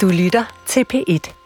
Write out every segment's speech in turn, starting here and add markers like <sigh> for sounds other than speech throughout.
Du lytter til P1.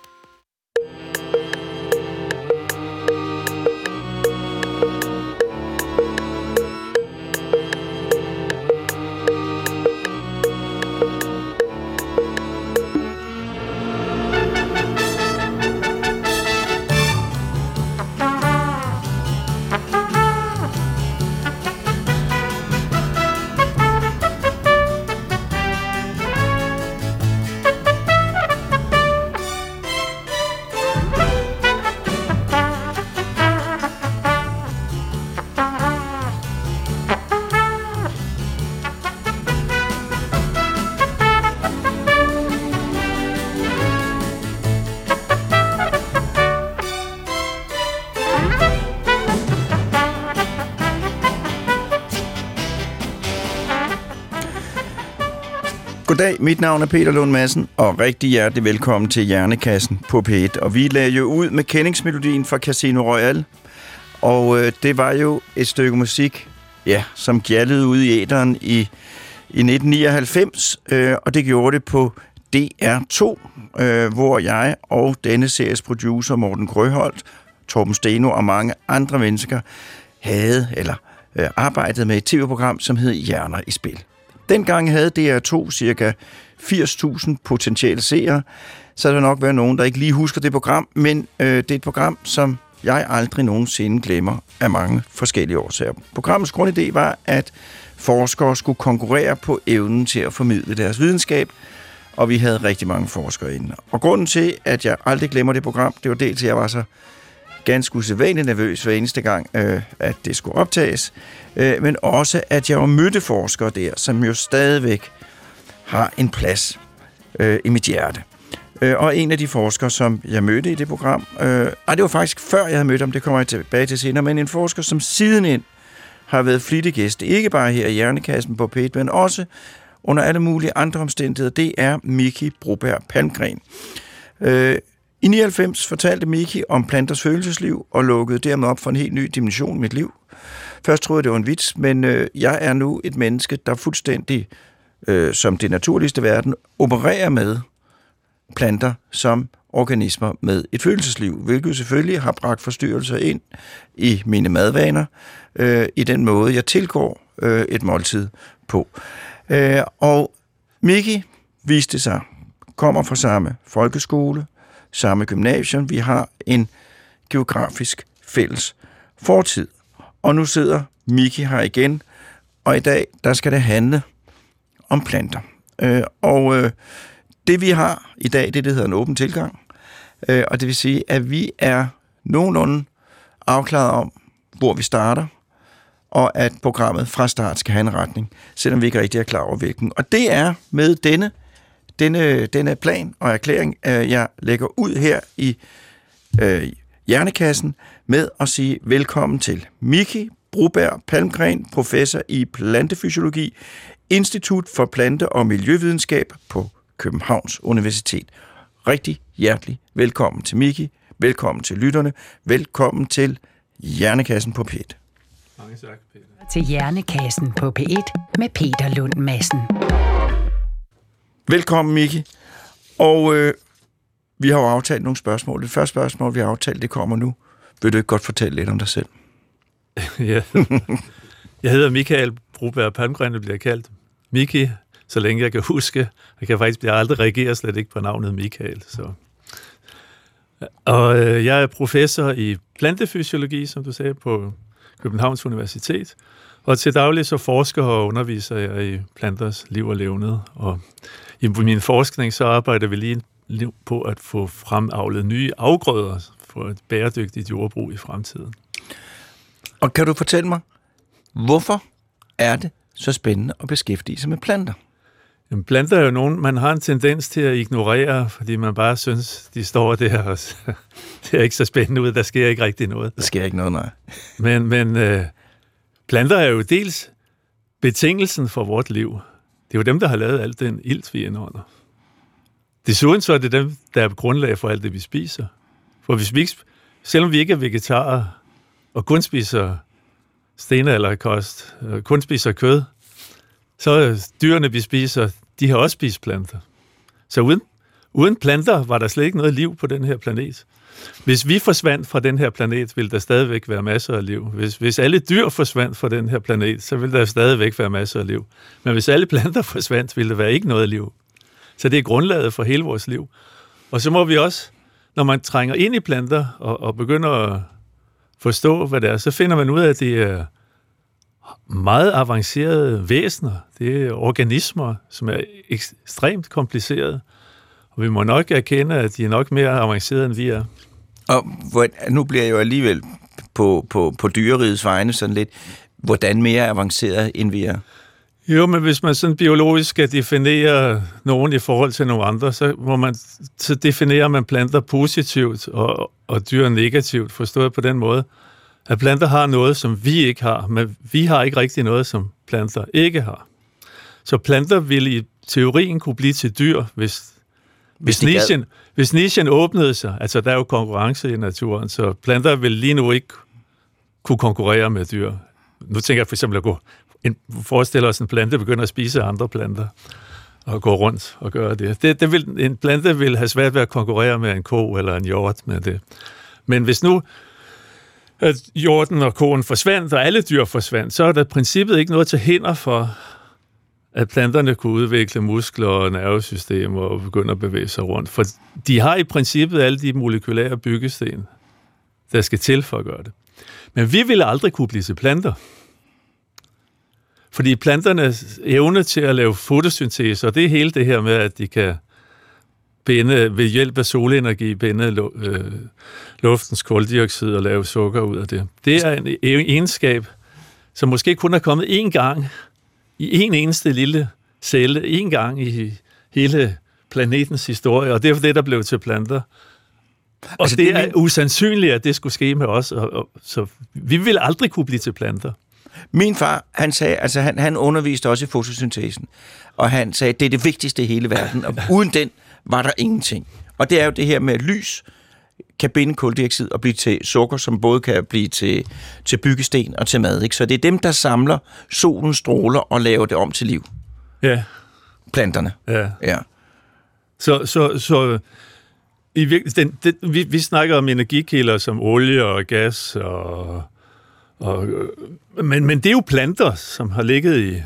Goddag, mit navn er Peter Lund Madsen, og rigtig hjertelig velkommen til Hjernekassen på P1. Og vi lagde jo ud med kendingsmelodien fra Casino Royale, og øh, det var jo et stykke musik, ja, som gjaldede ud i æderen i, i 1999, øh, og det gjorde det på DR2, øh, hvor jeg og denne series producer Morten Grøholdt, Torben Steno og mange andre mennesker havde eller øh, arbejdet med et tv-program, som hed Hjerner i Spil. Dengang havde DR2 cirka 80.000 potentielle seere, så der nok være nogen, der ikke lige husker det program, men øh, det er et program, som jeg aldrig nogensinde glemmer af mange forskellige årsager. Programmets grundidé var, at forskere skulle konkurrere på evnen til at formidle deres videnskab, og vi havde rigtig mange forskere inde. Og grunden til, at jeg aldrig glemmer det program, det var dels, at jeg var så ganske usædvanligt nervøs hver eneste gang, øh, at det skulle optages, øh, men også, at jeg var mødte forskere der, som jo stadigvæk har en plads øh, i mit hjerte. Øh, og en af de forskere, som jeg mødte i det program, øh, og det var faktisk før jeg havde mødt ham, det kommer jeg tilbage til senere, men en forsker, som sidenhen har været flittig gæst, ikke bare her i Hjernekassen på p men også under alle mulige andre omstændigheder, det er Miki Broberg Palmgren. Øh, i 99 fortalte Miki om planters følelsesliv og lukkede dermed op for en helt ny dimension i mit liv. Først troede jeg, det var en vits, men øh, jeg er nu et menneske, der fuldstændig, øh, som det naturligste verden, opererer med planter som organismer med et følelsesliv, hvilket selvfølgelig har bragt forstyrrelser ind i mine madvaner, øh, i den måde, jeg tilgår øh, et måltid på. Øh, og Miki viste sig, kommer fra samme folkeskole, samme gymnasium. Vi har en geografisk fælles fortid. Og nu sidder Miki her igen, og i dag, der skal det handle om planter. Øh, og øh, det vi har i dag, det, det hedder en åben tilgang. Øh, og det vil sige, at vi er nogenlunde afklaret om, hvor vi starter, og at programmet fra start skal have en retning, selvom vi ikke rigtig er klar over hvilken. Og det er med denne denne, denne plan og erklæring, øh, jeg lægger ud her i øh, Hjernekassen med at sige velkommen til Miki Broberg Palmgren, professor i plantefysiologi, Institut for Plante- og Miljøvidenskab på Københavns Universitet. Rigtig hjertelig velkommen til Miki, velkommen til lytterne, velkommen til Hjernekassen på P1. Mange tak, Peter. Til Hjernekassen på P1 med Peter Lund Madsen. Velkommen, Miki. Og øh, vi har jo aftalt nogle spørgsmål. Det første spørgsmål, vi har aftalt, det kommer nu. Vil du ikke godt fortælle lidt om dig selv? <laughs> ja. Jeg hedder Michael Broberg Palmgren, det bliver kaldt. Miki, så længe jeg kan huske. Jeg kan faktisk jeg aldrig reagere slet ikke på navnet Michael. Så. Og øh, jeg er professor i plantefysiologi, som du sagde, på Københavns Universitet. Og til daglig så forsker og underviser jeg i planters liv og levned. Og i min forskning så arbejder vi lige på at få fremavlet nye afgrøder for et bæredygtigt jordbrug i fremtiden. Og kan du fortælle mig, hvorfor er det så spændende at beskæftige sig med planter? Jamen, planter er jo nogen, man har en tendens til at ignorere, fordi man bare synes, de står der, og det er ikke så spændende ud, der sker ikke rigtig noget. Der sker ikke noget, nej. Men, men øh, planter er jo dels betingelsen for vort liv. Det er jo dem, der har lavet alt den ilt, vi indånder. Desuden så er det dem, der er grundlag for alt det, vi spiser. For hvis vi ikke, selvom vi ikke er vegetarer, og kun spiser stenalderkost, og kun spiser kød, så dyrene, vi spiser, de har også spist planter. Så uden, Uden planter var der slet ikke noget liv på den her planet. Hvis vi forsvandt fra den her planet, ville der stadigvæk være masser af liv. Hvis, hvis alle dyr forsvandt fra den her planet, så ville der stadigvæk være masser af liv. Men hvis alle planter <laughs> forsvandt, ville der være ikke noget liv. Så det er grundlaget for hele vores liv. Og så må vi også, når man trænger ind i planter og, og begynder at forstå, hvad det er, så finder man ud af, at det er meget avancerede væsener. Det er organismer, som er ekstremt komplicerede. Og vi må nok erkende, at de er nok mere avancerede, end vi er. Og hvor, nu bliver jeg jo alligevel på, på, på dyrerigets vegne sådan lidt, hvordan mere avanceret, end vi er? Jo, men hvis man sådan biologisk skal definere nogen i forhold til nogle andre, så, må man, så definerer man planter positivt og, og dyr negativt, forstået på den måde, at planter har noget, som vi ikke har, men vi har ikke rigtig noget, som planter ikke har. Så planter vil i teorien kunne blive til dyr, hvis, hvis, hvis, nichen, hvis nichen åbnede sig. Altså, der er jo konkurrence i naturen, så planter vil lige nu ikke kunne konkurrere med dyr. Nu tænker jeg for eksempel at gå en, forestiller os, en plante begynder at spise andre planter og gå rundt og gøre det. det, det vil, en plante vil have svært ved at konkurrere med en ko eller en hjort med det. Men hvis nu at hjorten og koen forsvandt, og alle dyr forsvandt, så er der princippet ikke noget til hinder for, at planterne kunne udvikle muskler og nervesystemer og begynde at bevæge sig rundt. For de har i princippet alle de molekylære byggesten, der skal til for at gøre det. Men vi ville aldrig kunne blive til planter. Fordi planternes evne til at lave fotosyntese, og det er hele det her med, at de kan binde, ved hjælp af solenergi binde øh, luftens koldioxid og lave sukker ud af det. Det er en e-, egenskab, som måske kun er kommet én gang i en eneste lille celle, én gang i hele planetens historie, og det er det, der blev til planter. Og altså, det, det er usandsynligt, at det skulle ske med os, og, og, så vi vil aldrig kunne blive til planter. Min far, han sagde, altså han, han underviste også i fotosyntesen, og han sagde, det er det vigtigste i hele verden, og uden den var der ingenting. Og det er jo det her med, lys kan binde koldioxid og blive til sukker, som både kan blive til, til byggesten og til mad. Ikke? Så det er dem, der samler solens stråler og laver det om til liv. Ja. Planterne. Ja. ja. Så, så, så i den, den, vi, vi snakker om energikilder som olie og gas og og, men, men det er jo planter, som har ligget i...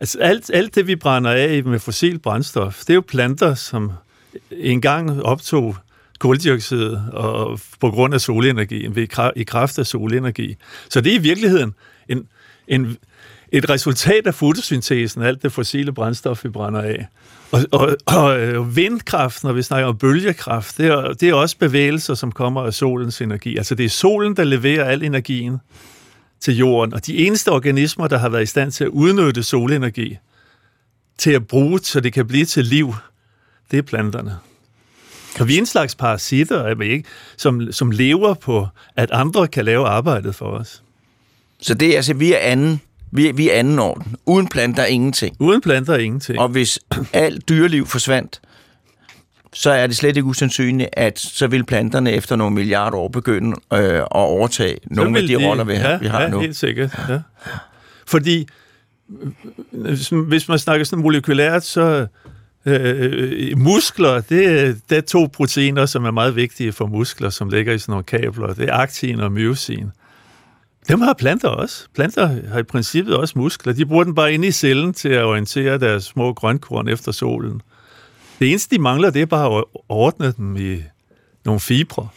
Altså alt, alt det, vi brænder af med fossil brændstof, det er jo planter, som engang optog koldioxid og på grund af solenergien, i kraft af solenergi. Så det er i virkeligheden en, en, et resultat af fotosyntesen, alt det fossile brændstof, vi brænder af. Og, og, og øh, vindkraft, når vi snakker om bølgekraft, det er, det er også bevægelser, som kommer af solens energi. Altså det er solen, der leverer al energien til jorden. Og de eneste organismer, der har været i stand til at udnytte solenergi til at bruge, så det kan blive til liv, det er planterne. Og vi er en slags parasitter, er vi ikke, som, som lever på, at andre kan lave arbejdet for os. Så det er altså, vi er anden, vi er, vi er anden orden. Uden planter ingenting. Uden planter ingenting. Og hvis alt dyreliv forsvandt, så er det slet ikke usandsynligt, at så vil planterne efter nogle milliarder år begynde øh, at overtage nogle af de, de roller, vi, ja, vi har ja, nu. helt sikkert. Ja. Fordi hvis man snakker sådan molekylært, så Øh, øh, muskler, det, det er to proteiner, som er meget vigtige for muskler, som ligger i sådan nogle kabler. Det er aktin og myosin. Dem har planter også. Planter har i princippet også muskler. De bruger den bare inde i cellen til at orientere deres små grønkorn efter solen. Det eneste, de mangler, det er bare at ordne dem i nogle fibre.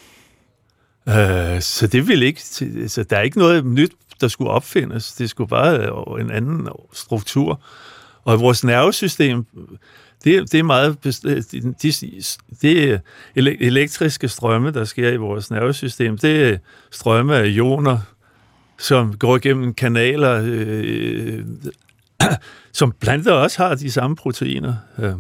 Øh, så det vil ikke... Så der er ikke noget nyt, der skulle opfindes. Det skulle bare en anden struktur. Og vores nervesystem, det, det er meget... Øh, de, de, det elektriske strømme, der sker i vores nervesystem, det er strømme af ioner, som går gennem kanaler, øh, <clears throat> som planter også har de samme proteiner. Øh.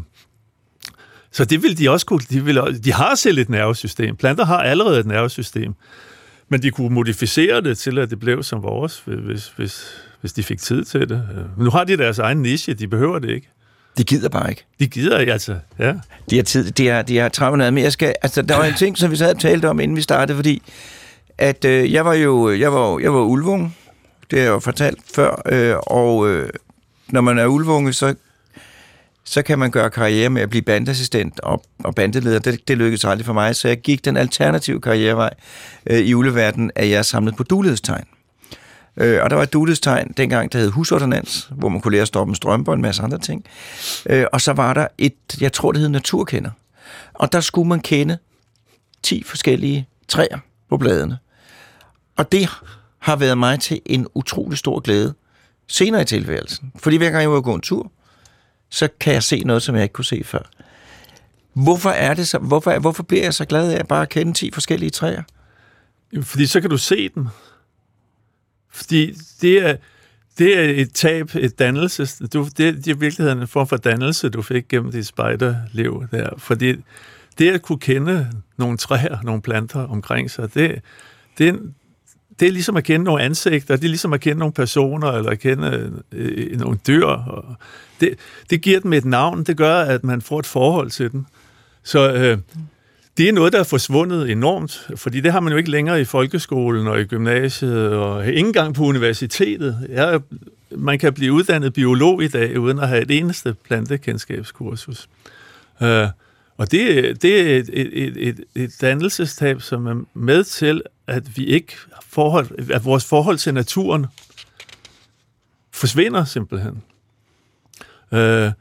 Så det vil de også kunne. De, vil, de har selv et nervesystem. Planter har allerede et nervesystem. Men de kunne modificere det til, at det blev som vores, hvis, hvis, hvis de fik tid til det. Men nu har de deres egen niche, de behøver det ikke. De gider bare ikke. De gider ikke, altså. Ja. De har tid, de har, de har travlt Men jeg skal, altså, der var en ting, som vi sad og talte om, inden vi startede, fordi at øh, jeg var jo jeg var, jeg var ulvung, det har jeg jo fortalt før, øh, og øh, når man er ulvunge, så så kan man gøre karriere med at blive bandassistent og, og bandeleder. Det, det lykkedes aldrig for mig, så jeg gik den alternative karrierevej øh, i uleverdenen, at jeg samlede på dulighedstegn. Øh, og der var et dulighedstegn dengang, der hed husordonans, hvor man kunne lære at stoppe en strømpe og en masse andre ting. Øh, og så var der et, jeg tror det hed naturkender. Og der skulle man kende 10 forskellige træer på bladene. Og det har været mig til en utrolig stor glæde senere i tilværelsen. Fordi hver gang jeg var gå en tur, så kan jeg se noget, som jeg ikke kunne se før. Hvorfor er det så, hvorfor, hvorfor bliver jeg så glad af at bare kende 10 forskellige træer? Fordi så kan du se dem. Fordi det er, det er et tab, et dannelse. Du, det, det er i virkeligheden en form for dannelse, du fik gennem dit spejderliv der. Fordi det at kunne kende nogle træer, nogle planter omkring sig, det, det, det er ligesom at kende nogle ansigter, det er ligesom at kende nogle personer, eller at kende øh, øh nogle dyr. Og det, det giver dem et navn, det gør, at man får et forhold til dem. Så øh, mm det er noget, der er forsvundet enormt, fordi det har man jo ikke længere i folkeskolen og i gymnasiet, og ikke engang på universitetet. Jeg, man kan blive uddannet biolog i dag, uden at have et eneste plantekendskabskursus. Uh, og det, det er et, et, et, et dannelsestab, som er med til, at vi ikke forhold, at vores forhold til naturen forsvinder simpelthen. Øh,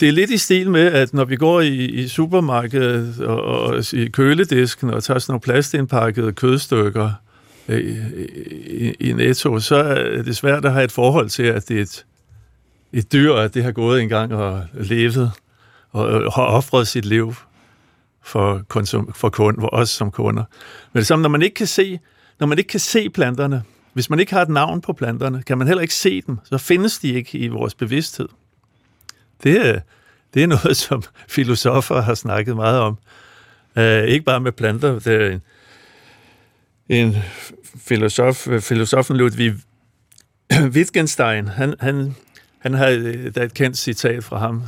det er lidt i stil med, at når vi går i, i supermarkedet og, og i køledisken og tager sådan nogle plastindpakkede kødstykker i, i, i Netto, så er det svært at have et forhold til, at det er et, et dyr, at det har gået en gang og levet og har offret sit liv for, konsum, for, kund, for os som kunder. Men det samme, når man ikke kan se, når man ikke kan se planterne, hvis man ikke har et navn på planterne, kan man heller ikke se dem, så findes de ikke i vores bevidsthed. Det det er noget, <laughs> som filosofer har snakket meget om. Uh, ikke bare med planter. Det er en, en filosof, filosofen Ludwig Wittgenstein, han, han, han har øh, der er et kendt citat fra ham.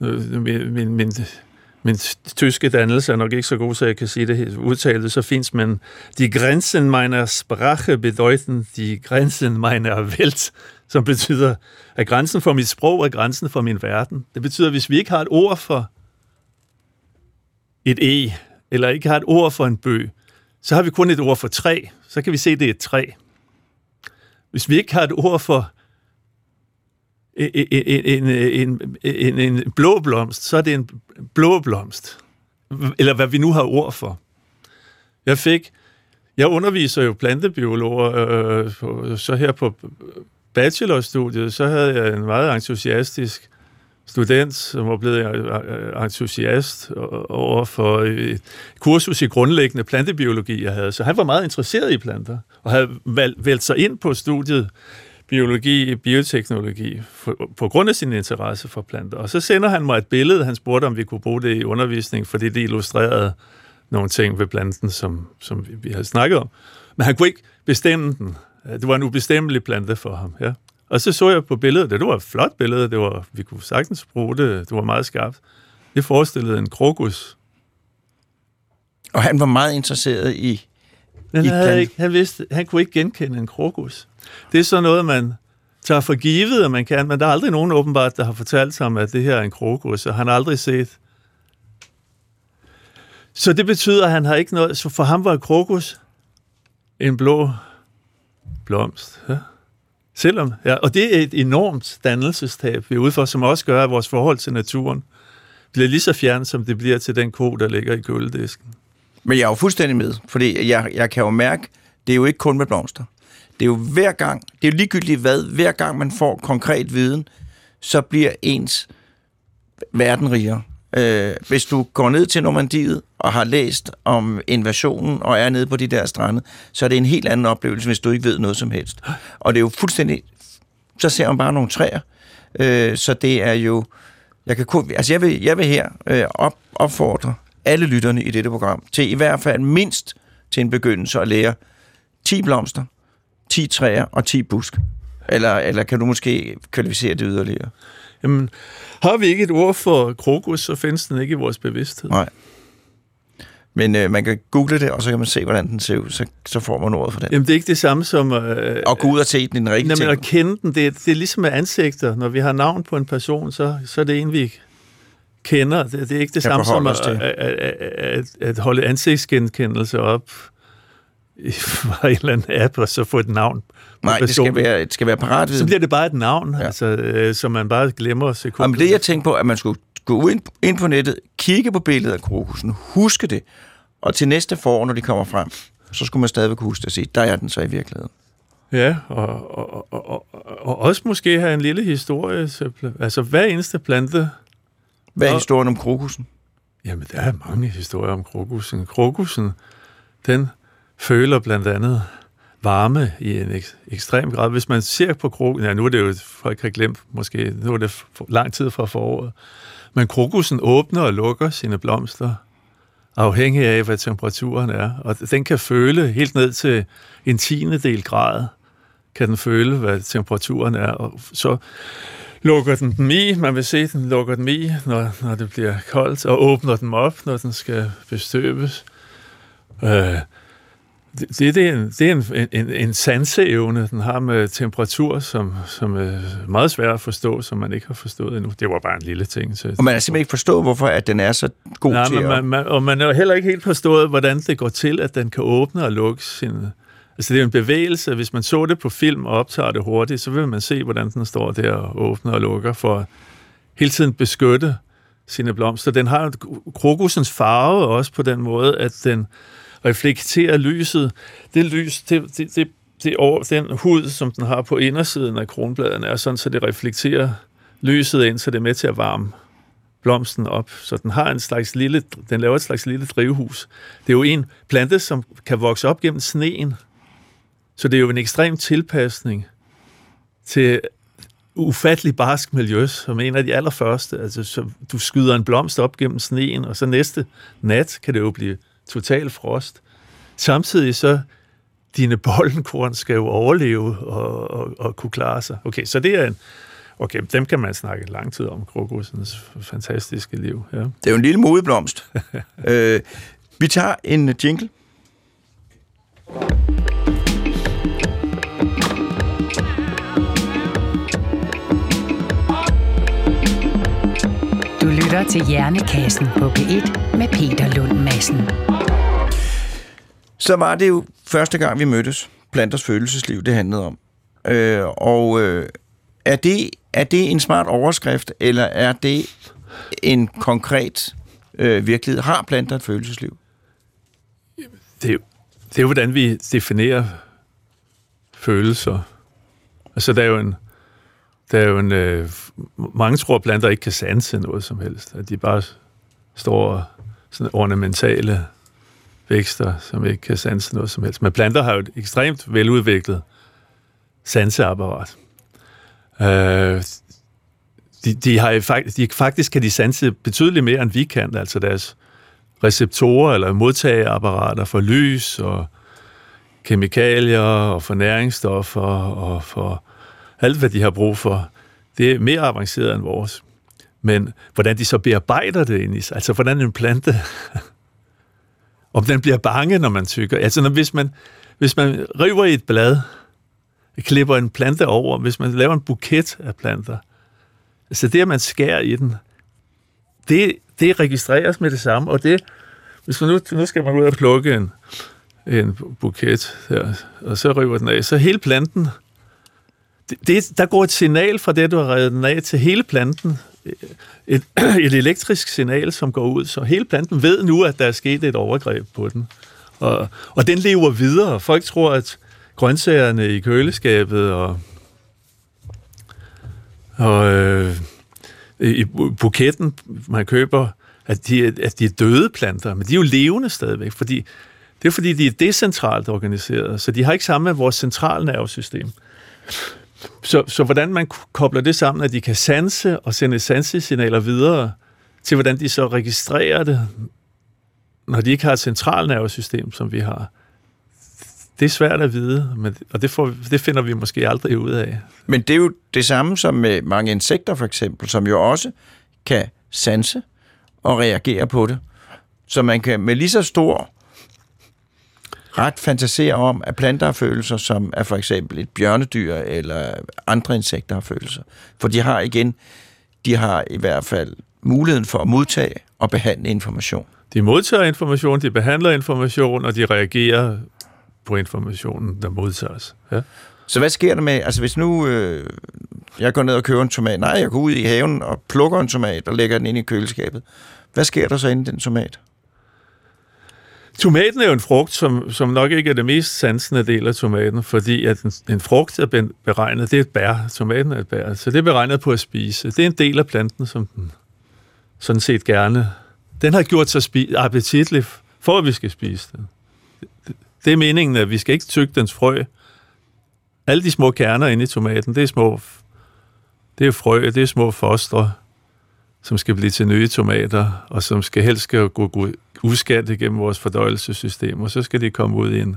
Øh, min, min, min, min tyske dannelse er nok ikke så god, så jeg kan sige det udtalt så fint, men de Grenzen meiner Sprache bedeuten die Grenzen meiner Welt som betyder, at grænsen for mit sprog er grænsen for min verden. Det betyder, at hvis vi ikke har et ord for et e, eller ikke har et ord for en bøg, så har vi kun et ord for træ. Så kan vi se, at det er et træ. Hvis vi ikke har et ord for en, en, en, en, en blå blomst, så er det en blå blomst. Eller hvad vi nu har ord for. Jeg fik, jeg underviser jo plantebiologer, øh, så her på bachelorstudiet, så havde jeg en meget entusiastisk student, som var blevet entusiast over for et kursus i grundlæggende plantebiologi, jeg havde. Så han var meget interesseret i planter, og havde valgt sig ind på studiet biologi, bioteknologi, for, på grund af sin interesse for planter. Og så sender han mig et billede, han spurgte, om vi kunne bruge det i undervisning, fordi det illustrerede nogle ting ved planten, som, som vi havde snakket om. Men han kunne ikke bestemme den. Det var en ubestemmelig plante for ham, ja. Og så så jeg på billedet, det var et flot billede, det var, vi kunne sagtens bruge det, det var meget skarpt. Det forestillede en krokus. Og han var meget interesseret i... Men han, ikke, han, vidste, han kunne ikke genkende en krokus. Det er så noget, man tager for givet, at man kan, men der er aldrig nogen åbenbart, der har fortalt ham, at det her er en krokus, og han har aldrig set. Så det betyder, at han har ikke noget... Så for ham var krokus en blå blomst. Ja. Selvom, ja, og det er et enormt dannelsestab, vi er ude for, som også gør, at vores forhold til naturen bliver lige så fjern, som det bliver til den ko, der ligger i køledisken. Men jeg er jo fuldstændig med, fordi jeg, jeg kan jo mærke, det er jo ikke kun med blomster. Det er jo hver gang, det er jo ligegyldigt hvad, hver gang man får konkret viden, så bliver ens verden rigere. Øh, hvis du går ned til Normandiet og har læst om invasionen og er nede på de der strande, så er det en helt anden oplevelse, hvis du ikke ved noget som helst. Og det er jo fuldstændig... Så ser man bare nogle træer. Øh, så det er jo... Jeg, kan altså jeg, vil, jeg vil her øh, op, opfordre alle lytterne i dette program til i hvert fald mindst til en begyndelse at lære 10 blomster, 10 træer og 10 busk. Eller, eller kan du måske kvalificere det yderligere? Jamen, har vi ikke et ord for krokus, så findes den ikke i vores bevidsthed. Nej. Men øh, man kan google det, og så kan man se, hvordan den ser ud. Så, så får man ordet for den. Jamen, det er ikke det samme som... Øh, Og gå ud og se den i den rigtige Nej, men ting. at kende den, det er, det er ligesom med ansigter. Når vi har navn på en person, så, så er det en, vi kender. Det, det er ikke det samme som at, at, at, at, holde ansigtsgenkendelse op i <laughs> fra en eller anden app, og så få et navn Nej, det skal være, det skal være parat. Så bliver det bare et navn, Ja. altså, øh, som man bare glemmer sekundet. Jamen, det jeg tænkte på, at man skulle gå ind, ind på nettet, kigge på billedet af krokusen, huske det, og til næste forår, når de kommer frem, så skulle man stadigvæk huske det og sige, der er den så i virkeligheden. Ja, og, og, og, og, og også måske have en lille historie. Så, altså, hver eneste plante Hvad er Og- historien om krokusen? Jamen, der er mange historier om krokusen. Krokusen, den føler blandt andet varme i en ek- ekstrem grad. Hvis man ser på krokusen, ja, nu er det jo, folk har glemt måske, nu er det for lang tid fra foråret, men krokusen åbner og lukker sine blomster, afhængig af, hvad temperaturen er. Og den kan føle helt ned til en tiende del grad, kan den føle, hvad temperaturen er. Og så lukker den dem i, man vil se, den lukker dem i, når, når det bliver koldt, og åbner dem op, når den skal bestøves. Øh, det, det, det er, en, det er en, en, en sanseevne, den har med temperatur, som, som er meget svær at forstå, som man ikke har forstået endnu. Det var bare en lille ting. Så Og man har simpelthen ikke forstået, hvorfor at den er så god Nej, til men at... man, man, og man har heller ikke helt forstået, hvordan det går til, at den kan åbne og lukke sin... Altså det er en bevægelse. Hvis man så det på film og optager det hurtigt, så vil man se, hvordan den står der og åbner og lukker for at hele tiden beskytte sine blomster. Den har krokusens farve også på den måde, at den reflekterer lyset. Det lys, det, det, det, det over, den hud, som den har på indersiden af kronbladene, er sådan, så det reflekterer lyset ind, så det er med til at varme blomsten op. Så den har en slags lille, den laver et slags lille drivhus. Det er jo en plante, som kan vokse op gennem sneen. Så det er jo en ekstrem tilpasning til ufattelig barsk miljø, som en af de allerførste. Altså, så du skyder en blomst op gennem sneen, og så næste nat kan det jo blive total frost. Samtidig så, dine bollenkorn skal jo overleve og, og, og kunne klare sig. Okay, så det er en, Okay, dem kan man snakke lang tid om, krokusens fantastiske liv. Ja. Det er jo en lille modeblomst. <laughs> øh, vi tager en jingle. Lytter til Hjernekassen på P1 med Peter Lund Madsen. Så var det jo første gang, vi mødtes. Planters følelsesliv, det handlede om. Øh, og øh, er, det, er det en smart overskrift, eller er det en konkret øh, virkelighed? Har planter et følelsesliv? Det, er jo, det er jo, hvordan vi definerer følelser. Altså, der er jo en... Der er jo en øh, mange tror, at planter ikke kan sanse noget som helst. At de bare står sådan ornamentale vækster, som ikke kan sanse noget som helst. Men planter har jo et ekstremt veludviklet sanseapparat. Øh, de, de har faktisk, de, faktisk kan de sanse betydeligt mere, end vi kan. Altså deres receptorer eller modtageapparater for lys og kemikalier og for næringsstoffer og for alt, hvad de har brug for, det er mere avanceret end vores. Men hvordan de så bearbejder det ind i sig, altså hvordan en plante, <laughs> om den bliver bange, når man tykker. Altså når, hvis, man, hvis man river i et blad, klipper en plante over, hvis man laver en buket af planter, altså det, at man skærer i den, det, det registreres med det samme, og det, hvis man nu, nu skal man ud og plukke en, en buket her, og så river den af, så hele planten, det, der går et signal fra det, du har revet den af, til hele planten. Øh, et, <clears throat> et elektrisk signal, som går ud, så hele planten ved nu, at der er sket et overgreb på den. Og, og den lever videre. Folk tror, at grøntsagerne i køleskabet og, og øh, i buketten, man køber, at de, at de er døde planter, men de er jo levende stadigvæk, fordi det er fordi, de er decentralt organiseret, så de har ikke samme med vores centralnervesystem. Så, så hvordan man kobler det sammen, at de kan sanse og sende sansesignaler videre, til hvordan de så registrerer det, når de ikke har et centralnervesystem, som vi har. Det er svært at vide, men, og det, får, det finder vi måske aldrig ud af. Men det er jo det samme som med mange insekter for eksempel, som jo også kan sanse og reagere på det. Så man kan med lige så stor ret fantasere om, at planter har følelser, som er for eksempel et bjørnedyr eller andre insekter har følelser. For de har igen, de har i hvert fald muligheden for at modtage og behandle information. De modtager information, de behandler information, og de reagerer på informationen, der modtages. Ja. Så hvad sker der med, altså hvis nu øh, jeg går ned og køber en tomat, nej, jeg går ud i haven og plukker en tomat og lægger den ind i køleskabet. Hvad sker der så inde i den tomat? Tomaten er jo en frugt, som, som nok ikke er det mest sansende del af tomaten, fordi at en, en frugt er beregnet, det er et bær, tomaten er et bær, så det er beregnet på at spise. Det er en del af planten, som den sådan set gerne... Den har gjort sig spi- appetitlig, for at vi skal spise den. Det er meningen, at vi skal ikke tygge dens frø. Alle de små kerner inde i tomaten, det er små... Det er frø, det er små fostre, som skal blive til nye tomater, og som skal helst skal gå, gå uskadt igennem vores fordøjelsessystem, og så skal de komme ud i en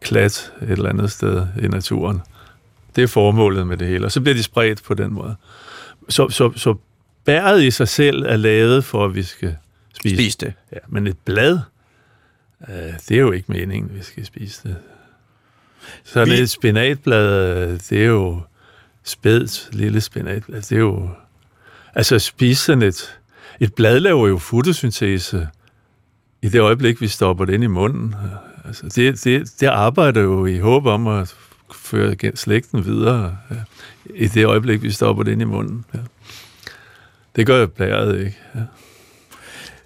klat et eller andet sted i naturen. Det er formålet med det hele, og så bliver de spredt på den måde. Så, så, så bæret i sig selv er lavet for, at vi skal spise, spise det. Ja, men et blad, øh, det er jo ikke meningen, at vi skal spise det. Så vi... et spinatblad, øh, det er jo spædt lille spinatblad, det er jo... Altså spise sådan et... Et blad laver jo fotosyntese i det øjeblik, vi stopper det ind i munden. Altså, det, det, det arbejder jo i håb om at føre slægten videre ja. i det øjeblik, vi stopper det ind i munden. Ja. Det gør blæret ikke. Ja.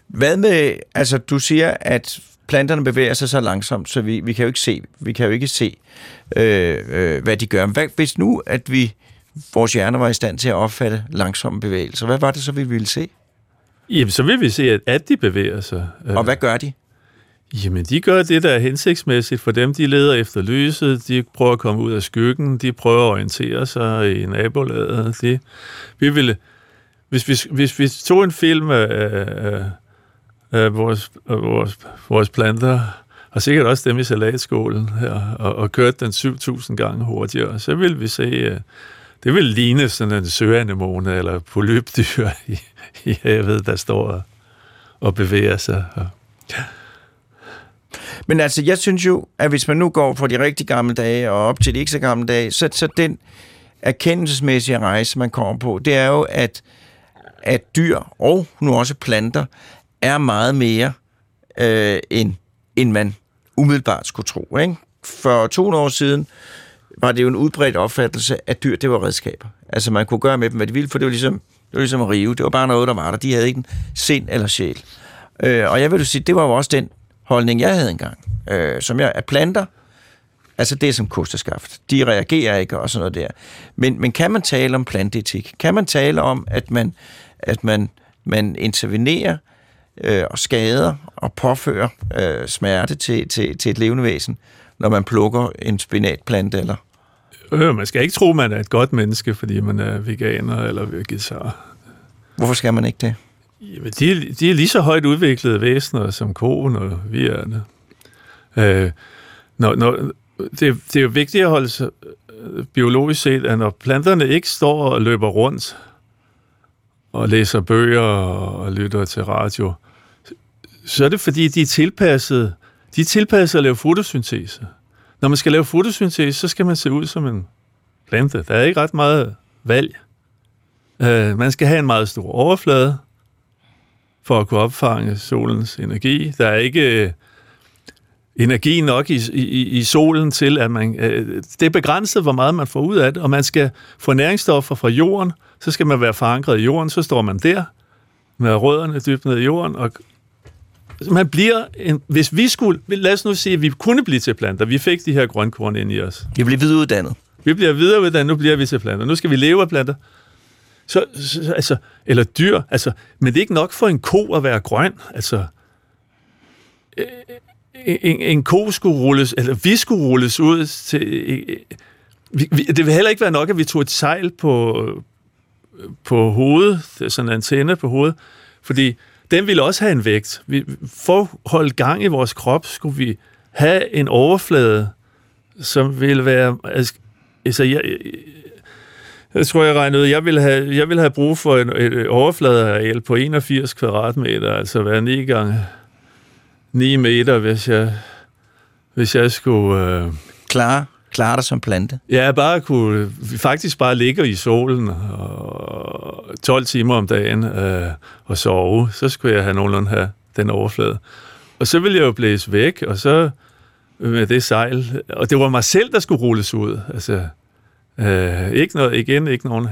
Hvad med, altså du siger, at planterne bevæger sig så langsomt, så vi, vi kan jo ikke se, vi kan jo ikke se, øh, øh, hvad de gør. Hvad, hvis nu, at vi, vores hjerner var i stand til at opfatte langsomme bevægelser, hvad var det så, vi ville se? Jamen, så vil vi se, at, at de bevæger sig. Og hvad gør de? Jamen, de gør det, der er hensigtsmæssigt for dem. De leder efter lyset, de prøver at komme ud af skyggen, de prøver at orientere sig i nabolaget. De, vi ville, hvis, vi, hvis vi tog en film af, af, af vores, af vores, vores planter, og sikkert også dem i salatskålen her, og, og kørte den 7.000 gange hurtigere, så vil vi se, det vil ligne sådan en søanemone eller polypdyr <laughs> i, i havet, der står og, og bevæger sig. Og, ja. Men altså, jeg synes jo, at hvis man nu går fra de rigtig gamle dage og op til de ikke så gamle dage, så, så den erkendelsesmæssige rejse, man kommer på, det er jo, at, at dyr og nu også planter er meget mere, øh, end, end man umiddelbart skulle tro. Ikke? For 200 år siden var det jo en udbredt opfattelse, at dyr det var redskaber. Altså man kunne gøre med dem, hvad de ville, for det var ligesom, det var ligesom at rive. Det var bare noget, der var der. De havde ikke en sind eller sjæl. Øh, og jeg vil jo sige, det var jo også den holdning, jeg havde engang. Øh, som jeg, at planter, altså det er som kosteskaft. De reagerer ikke og sådan noget der. Men, men kan man tale om planteetik? Kan man tale om, at man, at man, man intervenerer øh, og skader og påfører øh, smerte til, til, til et levende væsen, når man plukker en spinatplante eller Øh, man skal ikke tro, man er et godt menneske, fordi man er veganer eller vegetar. Hvorfor skal man ikke det? Jamen, de, de er lige så højt udviklede væsener som koen og vi er det. Øh, når, når, det, det er jo vigtigt at holde sig øh, biologisk set, at når planterne ikke står og løber rundt og læser bøger og lytter til radio, så er det fordi, de er tilpasset, de er tilpasset at lave fotosyntese. Når man skal lave fotosyntese, så skal man se ud som en plante. Der er ikke ret meget valg. Øh, man skal have en meget stor overflade for at kunne opfange solens energi. Der er ikke øh, energi nok i, i, i solen til, at man... Øh, det er begrænset, hvor meget man får ud af det, og man skal få næringsstoffer fra jorden, så skal man være forankret i jorden, så står man der med rødderne dybt ned i jorden og man bliver en, hvis vi skulle, lad os nu sige, at vi kunne blive til planter, vi fik de her grønkorn ind i os. Vi bliver videreuddannet. Vi bliver videreuddannet, nu bliver vi til planter. Nu skal vi leve af planter. Så, så altså, eller dyr, altså, men det er ikke nok for en ko at være grøn, altså, en, en ko skulle rulles, eller vi skulle rulles ud til, vi, vi, det vil heller ikke være nok, at vi tog et sejl på, på hovedet, sådan en antenne på hovedet, fordi den ville også have en vægt. Vi, for at holde gang i vores krop, skulle vi have en overflade, som ville være... Altså, jeg, jeg, jeg tror, jeg regnede ud, jeg ville have, jeg ville have brug for en, et overfladeareal på 81 kvadratmeter, altså være 9 gange 9 meter, hvis jeg, hvis jeg skulle... Øh, Klare, klare dig som plante. Ja, bare kunne faktisk bare ligge i solen og 12 timer om dagen øh, og sove. Så skulle jeg have nogenlunde have den overflade. Og så ville jeg jo blæse væk, og så med det sejl. Og det var mig selv, der skulle rulles ud. Altså, øh, ikke noget, igen, ikke nogen...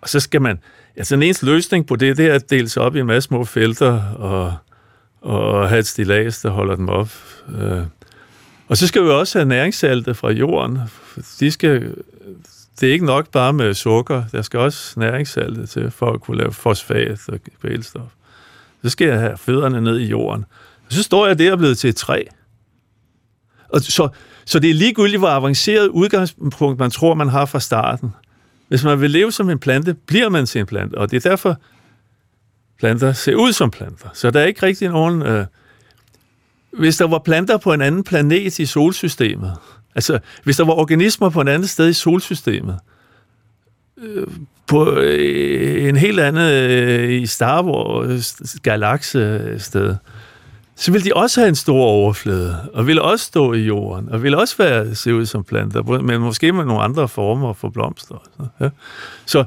Og så skal man... Altså, den eneste løsning på det, det er at dele sig op i en masse små felter og, og have et stilas, der holder dem op. Øh. Og så skal vi også have næringssalte fra jorden. De skal, det er ikke nok bare med sukker. Der skal også næringssalte til for at kunne lave fosfat og kvælstof. Så skal jeg have fødderne ned i jorden. Og så står jeg der og blevet til et træ. Og så, så det er ligegyldigt, hvor avanceret udgangspunkt man tror, man har fra starten. Hvis man vil leve som en plante, bliver man til en plante. Og det er derfor, planter ser ud som planter. Så der er ikke rigtig nogen... Øh, hvis der var planter på en anden planet i solsystemet, altså hvis der var organismer på en anden sted i solsystemet, øh, på øh, en helt anden øh, i Star Wars galakse øh, sted, så ville de også have en stor overflade, og ville også stå i jorden, og ville også være, se ud som planter, men måske med nogle andre former for blomster. Ja. Så,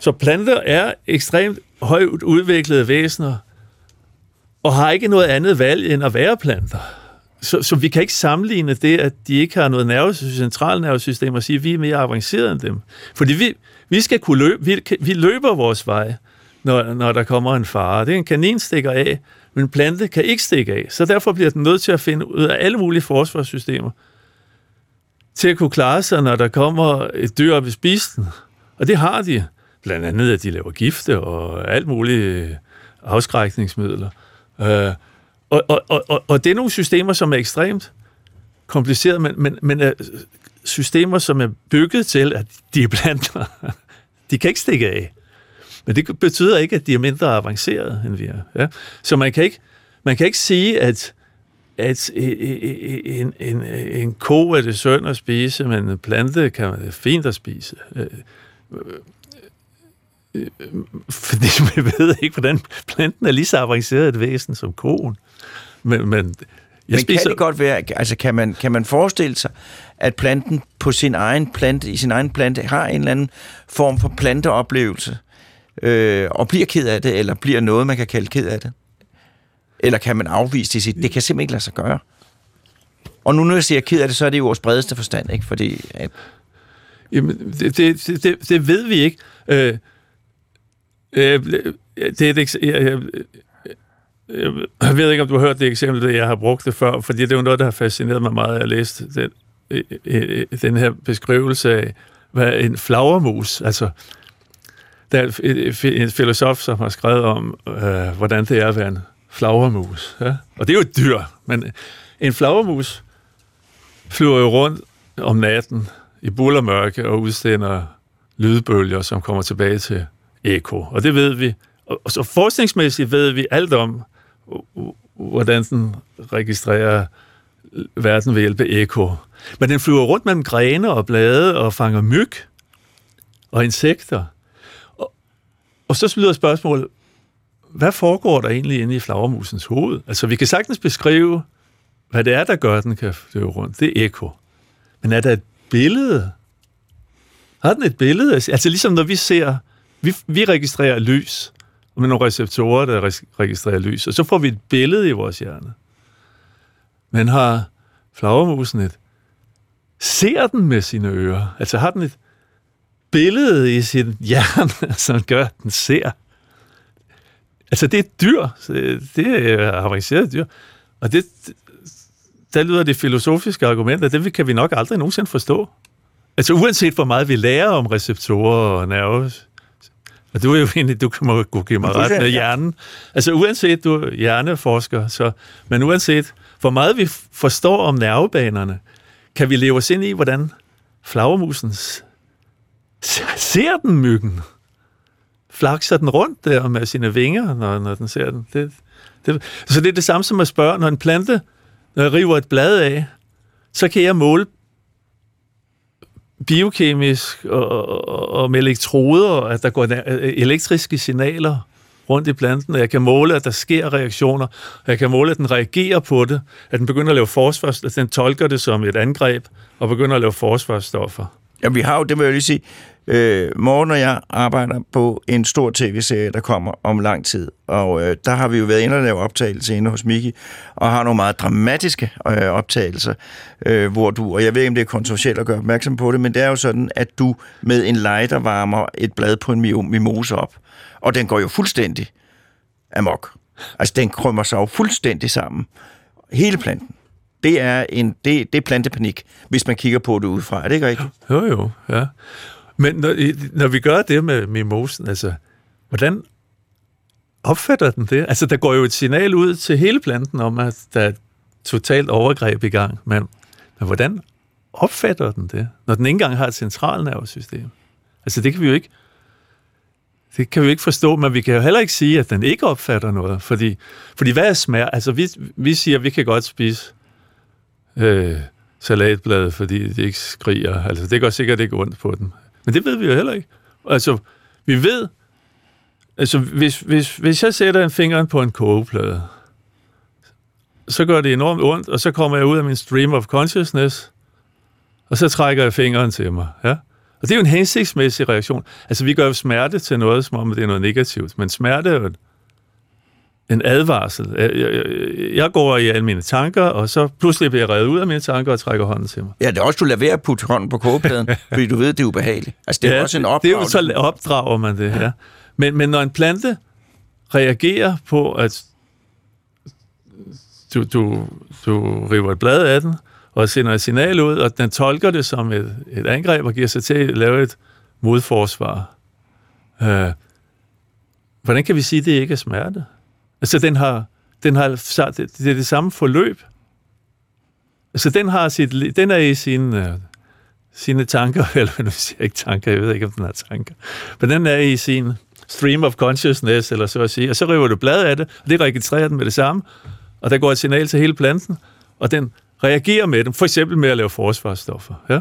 så planter er ekstremt højt udviklede væsener, og har ikke noget andet valg end at være planter. Så, så vi kan ikke sammenligne det, at de ikke har noget nervesystem, centralnervesystem, og sige, at vi er mere avancerede end dem. Fordi vi, vi skal kunne løbe, vi, vi løber vores vej, når, når der kommer en fare. Det er en kanin stikker af, men en plante kan ikke stikke af. Så derfor bliver den nødt til at finde ud af alle mulige forsvarssystemer, til at kunne klare sig, når der kommer et dyr op i spisen. Og det har de. Blandt andet, at de laver gifte og alt mulige øh, afskrækningsmidler. Øh, og, og, og, og det er nogle systemer, som er ekstremt komplicerede, men, men, men er systemer, som er bygget til, at de er blandt <laughs> De kan ikke stikke af. Men det betyder ikke, at de er mindre avancerede, end vi er. Ja? Så man kan ikke, man kan ikke sige, at, at en, en, en ko er det synd at spise, men en plante kan være fint at spise. Øh, Øh, øh, fordi vi ved ikke, hvordan planten er lige så avanceret et væsen som koen. Men, men jeg Men spiser... kan det godt være, altså kan man, kan man forestille sig, at planten på sin egen plante, i sin egen plante, har en eller anden form for planteoplevelse, øh, og bliver ked af det, eller bliver noget, man kan kalde ked af det? Eller kan man afvise det? Sige, det kan simpelthen ikke lade sig gøre. Og nu når jeg siger ked af det, så er det jo vores bredeste forstand, ikke? Fordi... At... Jamen, det, det, det, det ved vi ikke. Øh, øh, det er et, jeg, jeg, jeg ved ikke, om du har hørt det eksempel, det jeg har brugt det før, fordi det er jo noget, der har fascineret mig meget, at jeg læste den, øh, den her beskrivelse af, hvad en flagermus, altså der er en filosof, som har skrevet om, øh, hvordan det er at være en flagermus. Ja? Og det er jo et dyr, men en flagermus flyver jo rundt om natten i bullermørke og udstænder lydbølger, som kommer tilbage til eko. Og det ved vi. Og så forskningsmæssigt ved vi alt om, hvordan den registrerer verden ved hjælp af eko. Men den flyver rundt mellem grene og blade og fanger myg og insekter. Og, og så lyder spørgsmålet, hvad foregår der egentlig inde i flagermusens hoved? Altså, vi kan sagtens beskrive, hvad det er, der gør, at den kan flyve rundt. Det er eko. Men er der et billede? Har den et billede? Altså, ligesom når vi ser, vi, vi registrerer lys, med nogle receptorer, der registrerer lys, og så får vi et billede i vores hjerne. Men har flagermusen et ser den med sine ører? Altså har den et billede i sin hjerne, <laughs> som gør, at den ser? Altså det er et dyr. Det er avanceret dyr. Og det, der lyder det filosofiske argument, at det kan vi nok aldrig nogensinde forstå. Altså uanset hvor meget vi lærer om receptorer og nerves, og du er jo egentlig, du kan må kunne give mig ret med hjernen. Altså uanset, du er hjerneforsker, så, men uanset, hvor meget vi forstår om nervebanerne, kan vi leve os ind i, hvordan flagermusen ser den myggen. Flakser den rundt der med sine vinger, når, når den ser den. Det, det, så det er det samme som at spørge, når en plante når jeg river et blad af, så kan jeg måle biokemisk og, og, og med elektroder, at der går elektriske signaler rundt i planten, og jeg kan måle, at der sker reaktioner, og jeg kan måle, at den reagerer på det, at den begynder at lave forsvars, at den tolker det som et angreb, og begynder at lave forsvarsstoffer. Ja, vi har jo, det vil jeg lige sige, øh, Morgen og jeg arbejder på en stor tv-serie, der kommer om lang tid, og øh, der har vi jo været inde og lave optagelser inde hos Miki, og har nogle meget dramatiske øh, optagelser, øh, hvor du, og jeg ved ikke, om det er kontroversielt at gøre opmærksom på det, men det er jo sådan, at du med en lighter varmer et blad på en mimose op, og den går jo fuldstændig amok. Altså, den krømmer sig jo fuldstændig sammen. Hele planten. Det er, en, det, det er plantepanik, hvis man kigger på det udefra. Er det ikke rigtigt? Jo, jo, ja. Men når, når vi gør det med mimosen, altså, hvordan opfatter den det? Altså, der går jo et signal ud til hele planten om, at der er totalt overgreb i gang, men, men hvordan opfatter den det, når den ikke engang har et centralnervesystem? Altså, det kan vi jo ikke det kan vi ikke forstå, men vi kan jo heller ikke sige, at den ikke opfatter noget. Fordi, fordi hvad er smerte? Altså, vi, vi siger, at vi kan godt spise øh, salatbladet, fordi det ikke skriger. Altså, det går sikkert ikke ondt på den. Men det ved vi jo heller ikke. Altså, vi ved, altså, hvis, hvis, hvis jeg sætter en finger på en kogeplade, så gør det enormt ondt, og så kommer jeg ud af min stream of consciousness, og så trækker jeg fingeren til mig. Ja? Og det er jo en hensigtsmæssig reaktion. Altså, vi gør jo smerte til noget, som om det er noget negativt, men smerte er jo en advarsel. Jeg, jeg, jeg går i alle mine tanker, og så pludselig bliver jeg reddet ud af mine tanker og trækker hånden til mig. Ja, det er også, du lader være at putte hånden på kogepladen, <laughs> fordi du ved, det er ubehageligt. Altså, det er ja, også en opdragelse. Det er jo så opdrager man det, ja. Men, men når en plante reagerer på, at du, du, du river et blad af den, og sender et signal ud, og den tolker det som et, et angreb og giver sig til at lave et modforsvar. Øh, hvordan kan vi sige, at det ikke er smerte? Altså, den har, den har, det er det samme forløb. Altså, den har sit, den er i sin, øh, sine tanker, <laughs> eller nu siger jeg ikke tanker, jeg ved ikke, om den har tanker, men den er i sin stream of consciousness, eller så at sige, og så river du bladet af det, og det registrerer den med det samme, og der går et signal til hele planten, og den reagerer med dem, for eksempel med at lave forsvarsstoffer. Ja?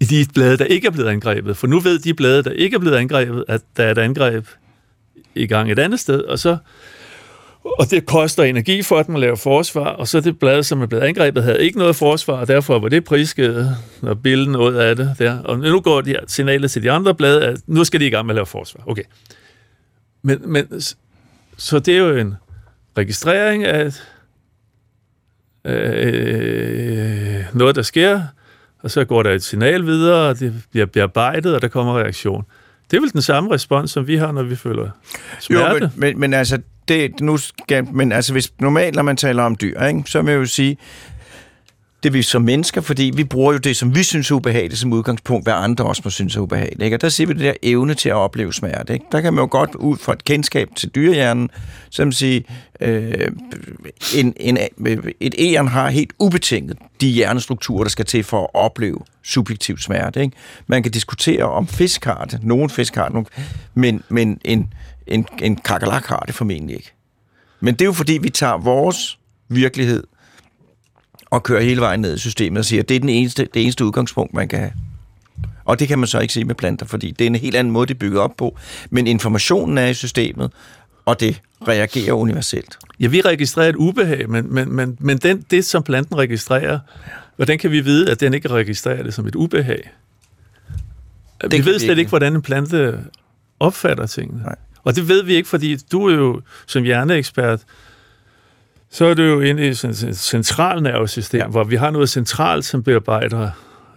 I de blade, der ikke er blevet angrebet. For nu ved de blade, der ikke er blevet angrebet, at der er et angreb i gang et andet sted, og så og det koster energi for dem at lave forsvar, og så det blad, som er blevet angrebet, havde ikke noget forsvar, og derfor var det prisgivet, når bilden ud af det der. Og nu går de signalet til de andre blade, at nu skal de i gang med at lave forsvar. Okay. Men, men så det er jo en registrering af øh, noget, der sker, og så går der et signal videre, og det bliver bearbejdet, og der kommer reaktion. Det er vel den samme respons, som vi har, når vi føler smerte. Jo, men, men, men altså, det, nu skal, men altså, hvis normalt, når man taler om dyr, ikke, så vil jeg jo sige, det vi som mennesker, fordi vi bruger jo det, som vi synes er ubehageligt som udgangspunkt, hvad andre også må synes er ubehageligt. Ikke? Og der ser vi det der evne til at opleve smerte. Ikke? Der kan man jo godt ud fra et kendskab til dyrehjernen, som sige, øh, en, en, et æren har helt ubetinget de hjernestrukturer, der skal til for at opleve subjektiv smerte. Ikke? Man kan diskutere om fisk har det, nogen fisk har det, men, men en, en, en kakalak har det formentlig ikke. Men det er jo fordi, vi tager vores virkelighed og kører hele vejen ned i systemet og siger, at det er den eneste, det eneste udgangspunkt, man kan have. Og det kan man så ikke sige med planter, fordi det er en helt anden måde, det er bygget op på. Men informationen er i systemet, og det reagerer universelt. Ja, vi registrerer et ubehag, men, men, men, men den, det, som planten registrerer, hvordan kan vi vide, at den ikke registrerer det som et ubehag? Det vi ved slet ikke, ikke, hvordan en plante opfatter tingene. Nej. Og det ved vi ikke, fordi du er jo som hjerneekspert, så er det jo inde i et centralnervesystem, ja. hvor vi har noget centralt, som bearbejder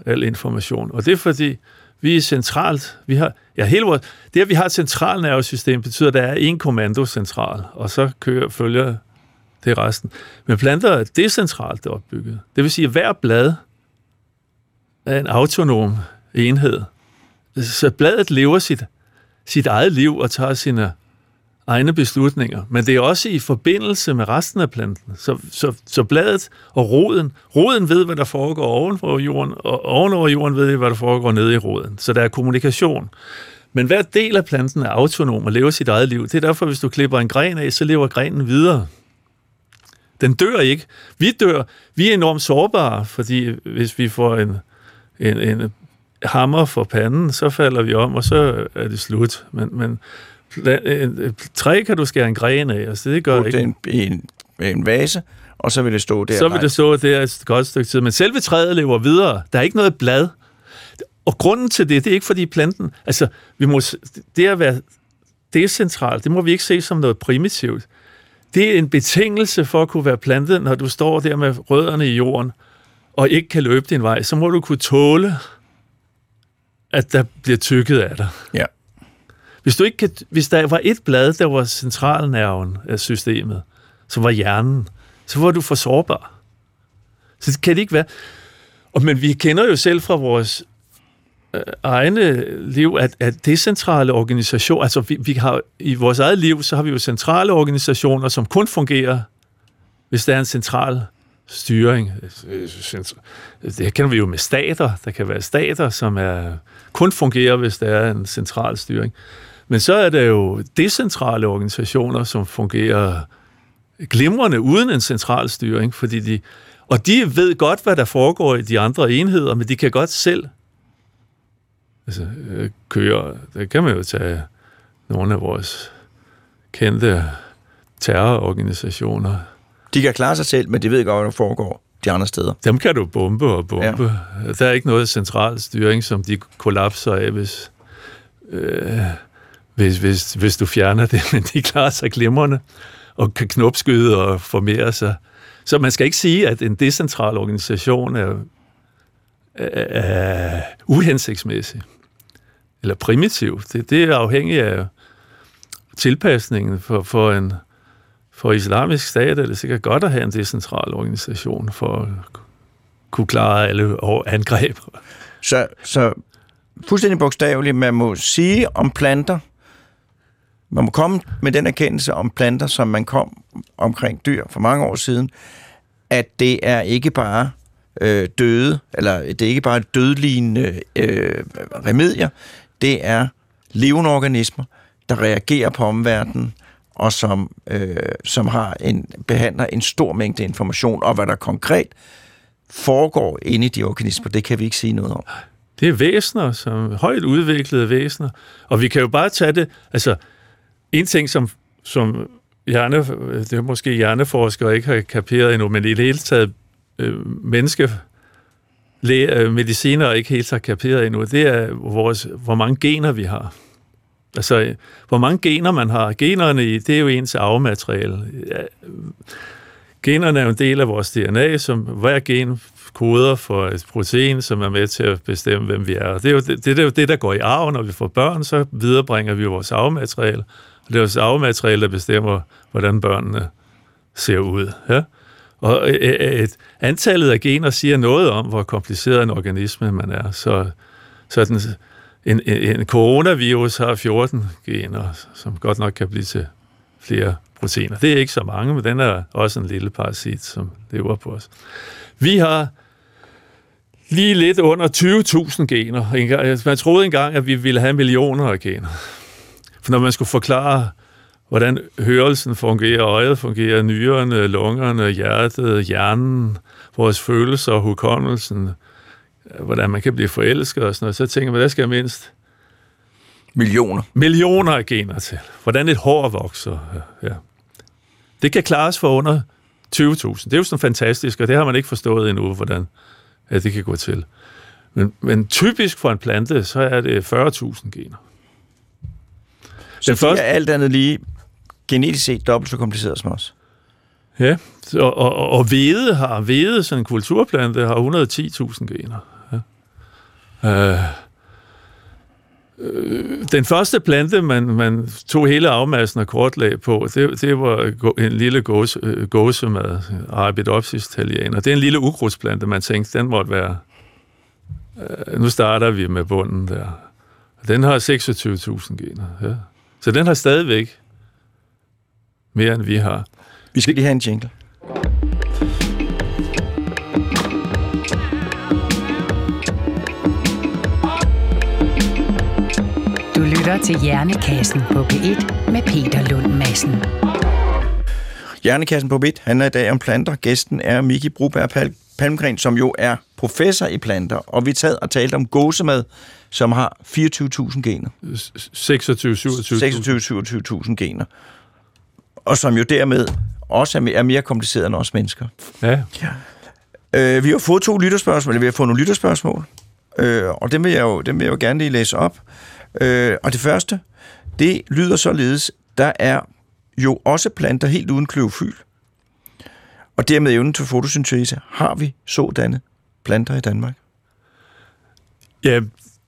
al information. Og det er fordi, vi er centralt, vi har, ja, hele vores, det at vi har et centralnervesystem, betyder, at der er en kommandocentral, og så kører, følger det resten. Men planter er decentralt opbygget. Det vil sige, at hver blad er en autonom enhed. Så bladet lever sit, sit eget liv og tager sine egne beslutninger, men det er også i forbindelse med resten af planten. Så, så, så bladet og roden, roden ved, hvad der foregår ovenfor jorden, og ovenover jorden ved, hvad der foregår nede i roden. Så der er kommunikation. Men hver del af planten er autonom og lever sit eget liv. Det er derfor, hvis du klipper en gren af, så lever grenen videre. Den dør ikke. Vi dør. Vi er enormt sårbare, fordi hvis vi får en, en, en hammer for panden, så falder vi om, og så er det slut. Men, men træ kan du skære en gren af, altså det gør ikke. det i en, en vase, og så vil det stå der. så vil det stå der et godt stykke tid. Men selve træet lever videre. Der er ikke noget blad. Og grunden til det, det er ikke fordi planten... Altså, vi må, det at være decentralt, det må vi ikke se som noget primitivt. Det er en betingelse for at kunne være plantet, når du står der med rødderne i jorden, og ikke kan løbe din vej. Så må du kunne tåle, at der bliver tykket af dig. Ja. Hvis, du ikke kan, hvis der var et blad, der var centralnerven af systemet, som var hjernen, så var du for sårbar. Så det kan det ikke være. Og, men vi kender jo selv fra vores øh, egne liv, at, at decentrale organisationer, altså vi, vi har i vores eget liv, så har vi jo centrale organisationer, som kun fungerer, hvis der er en central styring. Det kender vi jo med stater. Der kan være stater, som er, kun fungerer, hvis der er en central styring. Men så er der jo decentrale organisationer, som fungerer glimrende uden en central styring, fordi de, og de ved godt, hvad der foregår i de andre enheder, men de kan godt selv altså, øh, køre. Der kan man jo tage nogle af vores kendte terrororganisationer. De kan klare sig selv, men de ved godt, hvad der foregår de andre steder. Dem kan du bombe og bombe. Ja. Der er ikke noget central styring, som de kollapser af, hvis, øh, hvis, hvis, hvis du fjerner det, <laughs> men de klarer sig glimrende og kan knopskyde og formere sig. Så man skal ikke sige, at en decentral organisation er, er, er uhensigtsmæssig eller primitiv. Det, det er afhængigt af tilpasningen for, for en for islamisk stat er det sikkert godt at have en decentral organisation for at kunne klare alle angreb. Så, så fuldstændig bogstaveligt, man må sige om planter, man må komme med den erkendelse om planter, som man kom omkring dyr for mange år siden, at det er ikke bare øh, døde, eller det er ikke bare dødlignende øh, remedier, det er levende organismer, der reagerer på omverdenen, og som, øh, som har en, behandler en stor mængde information, og hvad der konkret foregår inde i de organismer, det kan vi ikke sige noget om. Det er væsener, som højt udviklede væsener. Og vi kan jo bare tage det, altså en ting, som, som hjerne, det er måske hjerneforskere ikke har kaperet endnu, men i det hele taget øh, menneske læge, øh, mediciner ikke helt har kaperet endnu, det er, vores, hvor mange gener vi har. Altså, hvor mange gener man har. Generne det er jo ens arvemateriale. Ja, generne er jo en del af vores DNA, som hver gen koder for et protein, som er med til at bestemme, hvem vi er. Det er jo det, det, er jo det der går i arv, når vi får børn, så viderebringer vi vores arvemateriale. Og det er også arvemateriale, der bestemmer, hvordan børnene ser ud. Ja? Og øh, øh, øh, et, antallet af gener siger noget om, hvor kompliceret en organisme man er. Så, så den, en, en, en coronavirus har 14 gener, som godt nok kan blive til flere proteiner. Det er ikke så mange, men den er også en lille parasit, som lever på os. Vi har lige lidt under 20.000 gener. Man troede engang, at vi ville have millioner af gener. For når man skulle forklare, hvordan hørelsen fungerer, øjet fungerer, nyrerne, lungerne, hjertet, hjernen, vores følelser, hukommelsen, hvordan man kan blive forelsket og sådan noget, så tænker man, der skal jeg mindst millioner. Millioner af gener til. Hvordan et hår vokser. Ja. Det kan klares for under 20.000. Det er jo sådan fantastisk, og det har man ikke forstået endnu, hvordan ja, det kan gå til. Men, men typisk for en plante, så er det 40.000 gener. Den første... er alt andet lige genetisk set dobbelt så kompliceret som os. Ja, og, og, og hvede har hvede, sådan en kulturplante, har 110.000 gener. Ja. Uh, den første plante, man, man tog hele afmassen af kortlag på, det, det var en lille gåse, gåsemad, Arabidopsis thaliana. Det er en lille ukrudtsplante, man tænkte, den måtte være... Uh, nu starter vi med bunden der. Den har 26.000 gener. Ja. Så den har stadigvæk mere, end vi har. Vi skal lige have en jingle. Du lytter til Hjernekassen på P1 med Peter Lund Madsen. Hjernekassen på P1 handler i dag om planter. Gæsten er Miki Bruberg Palmgren, som jo er professor i planter. Og vi taget og talt om gåsemad, som har 24.000 gener. 26, 27. 26-27.000 gener. Og som jo dermed også er mere, er kompliceret end os mennesker. Ja, Øh, vi har fået to lytterspørgsmål, eller vi har fået nogle lytterspørgsmål, øh, og dem vil, jeg jo, dem vil jeg jo gerne lige læse op. Øh, og det første, det lyder således, der er jo også planter helt uden klorofyl. Og dermed evnen til fotosyntese. Har vi sådanne planter i Danmark? ja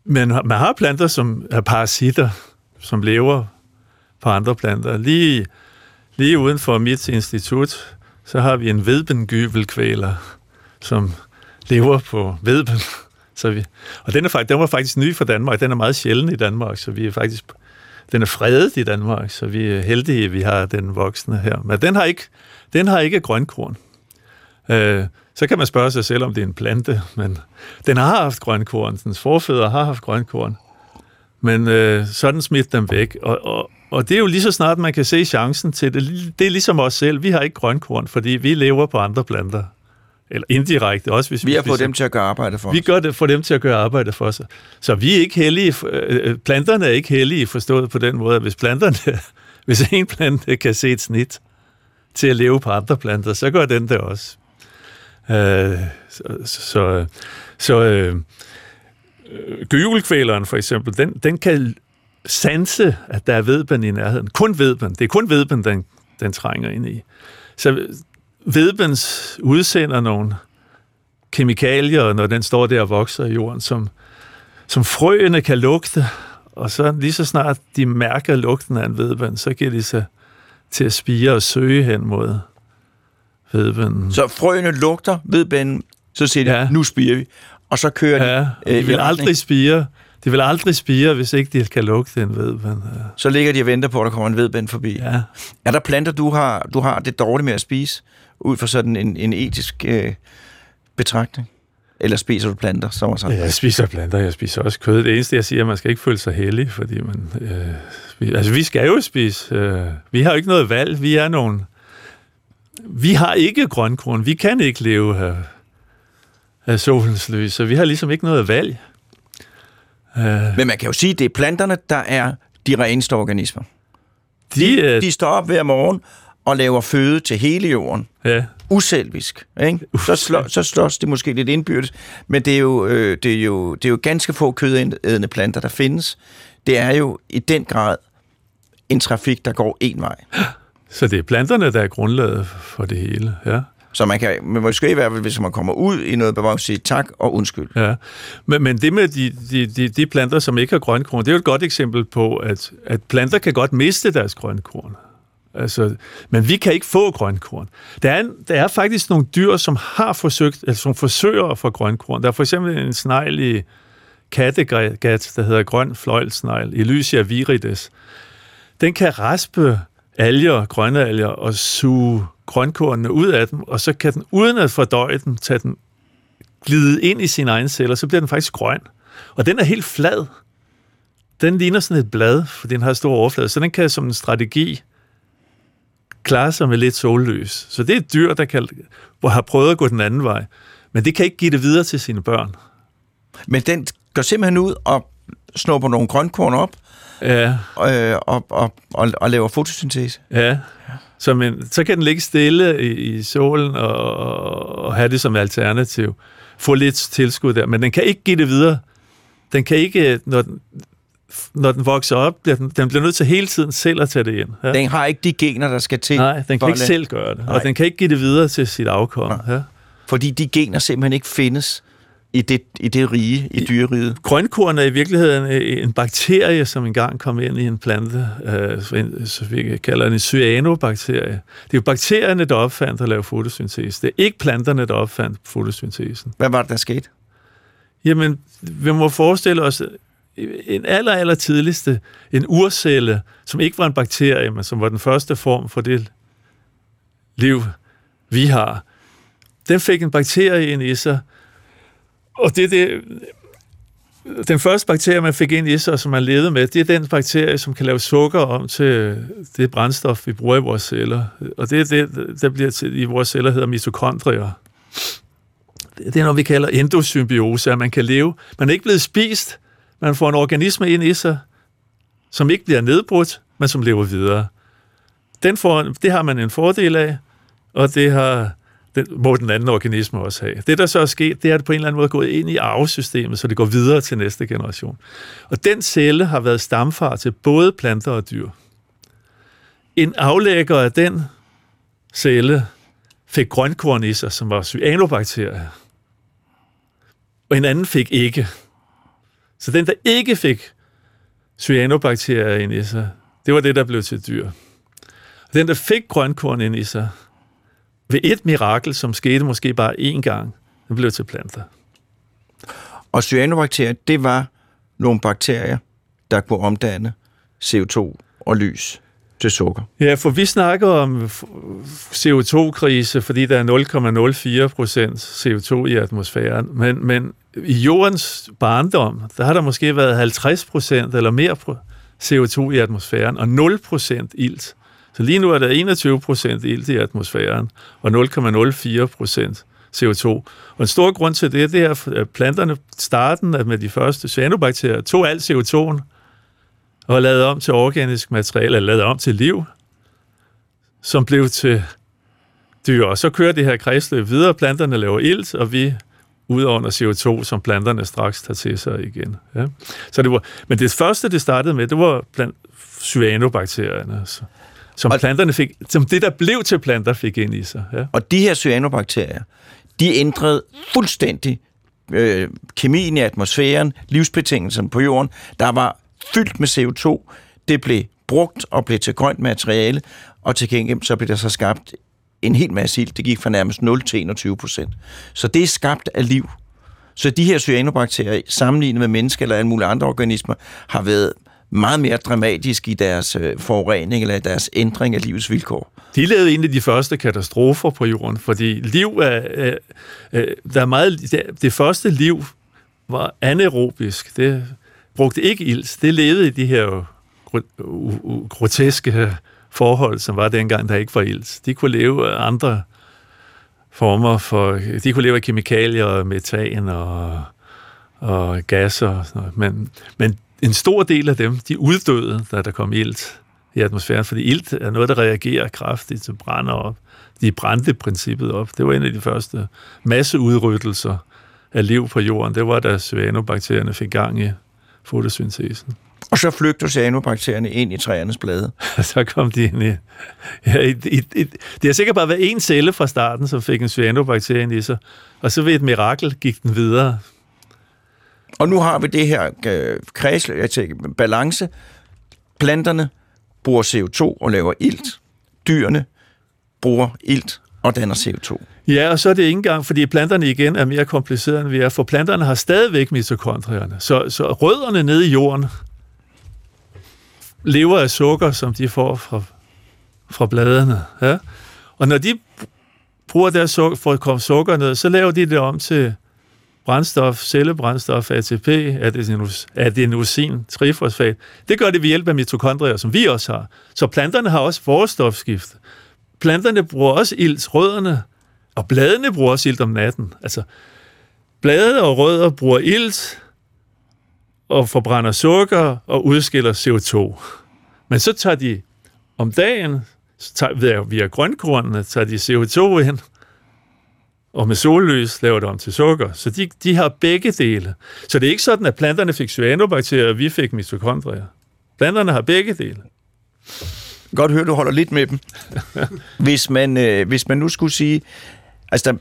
men man har planter, som er parasitter, som lever på andre planter. Lige, lige uden for mit institut, så har vi en vedbengyvelkvæler, som lever på vedben. <laughs> Så vi, og den, er faktisk, den var faktisk ny for Danmark. Den er meget sjælden i Danmark, så vi er faktisk den er fredet i Danmark, så vi er heldige, at vi har den voksne her. Men den har ikke, den har ikke grønkorn. Øh, så kan man spørge sig selv, om det er en plante, men den har haft grønkorn. Dens forfædre har haft grønkorn. Men øh, så den smidt dem væk. Og, og, og det er jo lige så snart, man kan se chancen til det. Det er ligesom os selv. Vi har ikke grønkorn, fordi vi lever på andre planter. Eller indirekte også, hvis vi, Vi har fået dem til at gøre arbejde for vi os. gør det for dem til at gøre arbejde for sig. Så vi er ikke heldige. øh, Planterne er ikke heldige forstået på den måde, at hvis planterne, <laughs> hvis en plante kan se et snit til at leve på andre planter, så gør den det også. Øh, så så, så øh, gyvelkvæleren for eksempel, den, den kan sanse, at der er vedben i nærheden. Kun vedben. Det er kun vedben, den, den trænger ind i. Så vedbens udsender nogle kemikalier, når den står der og vokser i jorden, som, som frøene kan lugte, og så lige så snart de mærker lugten af en vedbøn, så giver de sig til at spire og søge hen mod vedbønnen. Så frøene lugter ved bænden, så siger de, ja. Ja. nu spiger vi. Og så kører de. Ja, øh, de vil aldrig spire. De vil aldrig spire, hvis ikke de kan lugte en vedbøn. Så ligger de og venter på, at der kommer en vedbænd forbi. Ja. Er der planter, du har, du har det dårligt med at spise, ud fra sådan en, en etisk øh, betragtning? Eller spiser du planter, som er sådan? Jeg spiser planter, jeg spiser også kød. Det eneste, jeg siger, er, at man skal ikke føle sig heldig, fordi man... Øh, vi, altså, vi skal jo spise. Øh, vi har jo ikke noget valg. Vi er nogen... Vi har ikke grønkorn. Vi kan ikke leve af, af solens lys, så vi har ligesom ikke noget valg. Øh, Men man kan jo sige, at det er planterne, der er de reneste organismer. de, øh, De står op hver morgen og laver føde til hele jorden. ja, Uselvisk. Ikke? Så, slå, så slås det måske lidt indbyrdes, men det er, jo, øh, det, er jo, det er jo ganske få kødædende planter, der findes. Det er jo i den grad en trafik, der går en vej. <gasps> så det er planterne, der er grundlaget for det hele. Ja. Så man kan men måske i hvert fald, hvis man kommer ud i noget bevagt, sige tak og undskyld. Ja, men, men det med de, de, de, de planter, som ikke har grønkorn, det er jo et godt eksempel på, at, at planter kan godt miste deres grønkorn. Altså, men vi kan ikke få grønkorn. Der er, der er faktisk nogle dyr, som har forsøgt, altså som forsøger at få grønkorn. Der er for eksempel en snegl i Kattegat, der hedder grøn fløjlsnegl, Elysia virides. Den kan raspe alger, grønne alger, og suge grønkornene ud af dem, og så kan den, uden at fordøje dem, tage den glide ind i sine egne celler, så bliver den faktisk grøn. Og den er helt flad. Den ligner sådan et blad, for den har stor overflade, så den kan som en strategi klare sig med lidt sollys. Så det er et dyr, der kan, hvor har prøvet at gå den anden vej. Men det kan ikke give det videre til sine børn. Men den går simpelthen ud og snupper nogle grønkorn op Ja, øh, og, og, og, og laver fotosyntese. ja. Så, men, så kan den ligge stille i, i solen og, og have det som alternativ. Få lidt tilskud der, men den kan ikke give det videre. Den kan ikke, når den, når den vokser op, bliver den, den bliver nødt til hele tiden selv at tage det ind. Ja. Den har ikke de gener, der skal til. Nej, den kan ikke selv gøre det, Nej. og den kan ikke give det videre til sit afkom. Ja. Fordi de gener simpelthen ikke findes i det, i det rige, i dyreriget. Grønkorn er i virkeligheden øh, en bakterie, som engang kom ind i en plante, øh, så vi kalder den en cyanobakterie. Det er jo bakterierne, der opfandt at lave fotosyntese. Det er ikke planterne, der opfandt fotosyntesen. Hvad var det, der skete? Jamen, vi må forestille os en aller, aller tidligste, en urcelle, som ikke var en bakterie, men som var den første form for det liv, vi har. Den fik en bakterie ind i sig, og det, det, den første bakterie, man fik ind i sig, som man levede med, det er den bakterie, som kan lave sukker om til det brændstof, vi bruger i vores celler. Og det er det, der bliver til, i vores celler hedder mitokondrier. Det er noget, vi kalder endosymbiose, at man kan leve. Man er ikke blevet spist, Man får en organisme ind i sig, som ikke bliver nedbrudt, men som lever videre. Den får, det har man en fordel af, og det har den, må den anden organisme også have. Det, der så er sket, det er, at det på en eller anden måde gået ind i arvesystemet, så det går videre til næste generation. Og den celle har været stamfar til både planter og dyr. En aflægger af den celle fik grønkorn i sig, som var cyanobakterier. Og en anden fik ikke. Så den, der ikke fik cyanobakterier ind i sig, det var det, der blev til dyr. Og den, der fik grønkorn ind i sig, ved et mirakel, som skete måske bare én gang, den blev til planter. Og cyanobakterier, det var nogle bakterier, der kunne omdanne CO2 og lys til sukker. Ja, for vi snakker om CO2-krise, fordi der er 0,04 procent CO2 i atmosfæren, men, men i jordens barndom, der har der måske været 50 procent eller mere CO2 i atmosfæren, og 0 procent ilt. Så lige nu er der 21 procent ilt i atmosfæren, og 0,04 procent CO2. Og en stor grund til det, det er, at planterne, starten med de første cyanobakterier, tog al CO2'en og lavede om til organisk materiale, eller lavede om til liv, som blev til dyr. Og så kører det her kredsløb videre, planterne laver ilt, og vi udånder CO2, som planterne straks tager til sig igen. Ja. Så det var, men det første, det startede med, det var blandt cyanobakterierne. Så som og, planterne fik, som det, der blev til planter, fik ind i sig. Ja. Og de her cyanobakterier, de ændrede fuldstændig øh, kemien i atmosfæren, livsbetingelserne på jorden. Der var fyldt med CO2. Det blev brugt og blev til grønt materiale, og til gengæld så blev der så skabt en hel masse ild. Det gik fra nærmest 0 til 21 procent. Så det er skabt af liv. Så de her cyanobakterier, sammenlignet med mennesker eller alle mulige andre organismer, har været meget mere dramatisk i deres øh, forurening eller deres ændring af livets vilkår. De lavede en af de første katastrofer på jorden, fordi liv er, øh, øh, der er meget, det, det første liv var anaerobisk. Det brugte ikke ilt. Det levede i de her groteske forhold, som var dengang, der ikke var ilt. De kunne leve af andre former for... De kunne leve af kemikalier, metan og, og gasser og sådan noget. Men, men en stor del af dem, de uddøde, da der kom ilt i atmosfæren, fordi ilt er noget, der reagerer kraftigt, så brænder op. De brændte princippet op. Det var en af de første masseudryttelser af liv på jorden. Det var, da cyanobakterierne fik gang i fotosyntesen. Og så flygter cyanobakterierne ind i træernes blade. <laughs> så kom de ind i... Ja, i, i, i det har sikkert bare været en celle fra starten, som fik en cyanobakterie i sig, og så ved et mirakel gik den videre og nu har vi det her øh, kredsløb, jeg tænker, balance. Planterne bruger CO2 og laver ilt. Dyrene bruger ilt og danner CO2. Ja, og så er det ikke engang, fordi planterne igen er mere komplicerede, end vi er, for planterne har stadigvæk mitokondrierne. Så, så rødderne nede i jorden lever af sukker, som de får fra, fra bladene. Ja? Og når de bruger deres sukker, for at komme sukker ned, så laver de det om til brændstof, cellebrændstof, ATP, adenosin, trifosfat. Det gør det ved hjælp af mitokondrier, som vi også har. Så planterne har også forstofskift. Planterne bruger også ilt, rødderne, og bladene bruger også ilt om natten. Altså, blade og rødder bruger ilt, og forbrænder sukker og udskiller CO2. Men så tager de om dagen, så tager, via grønkornene, tager de CO2 ind, og med sollys laver det om til sukker. Så de, de har begge dele. Så det er ikke sådan, at planterne fik cyanobakterier, og vi fik mitokondrier. Planterne har begge dele. Godt høre, du holder lidt med dem. <laughs> hvis, man, øh, hvis man nu skulle sige, altså der,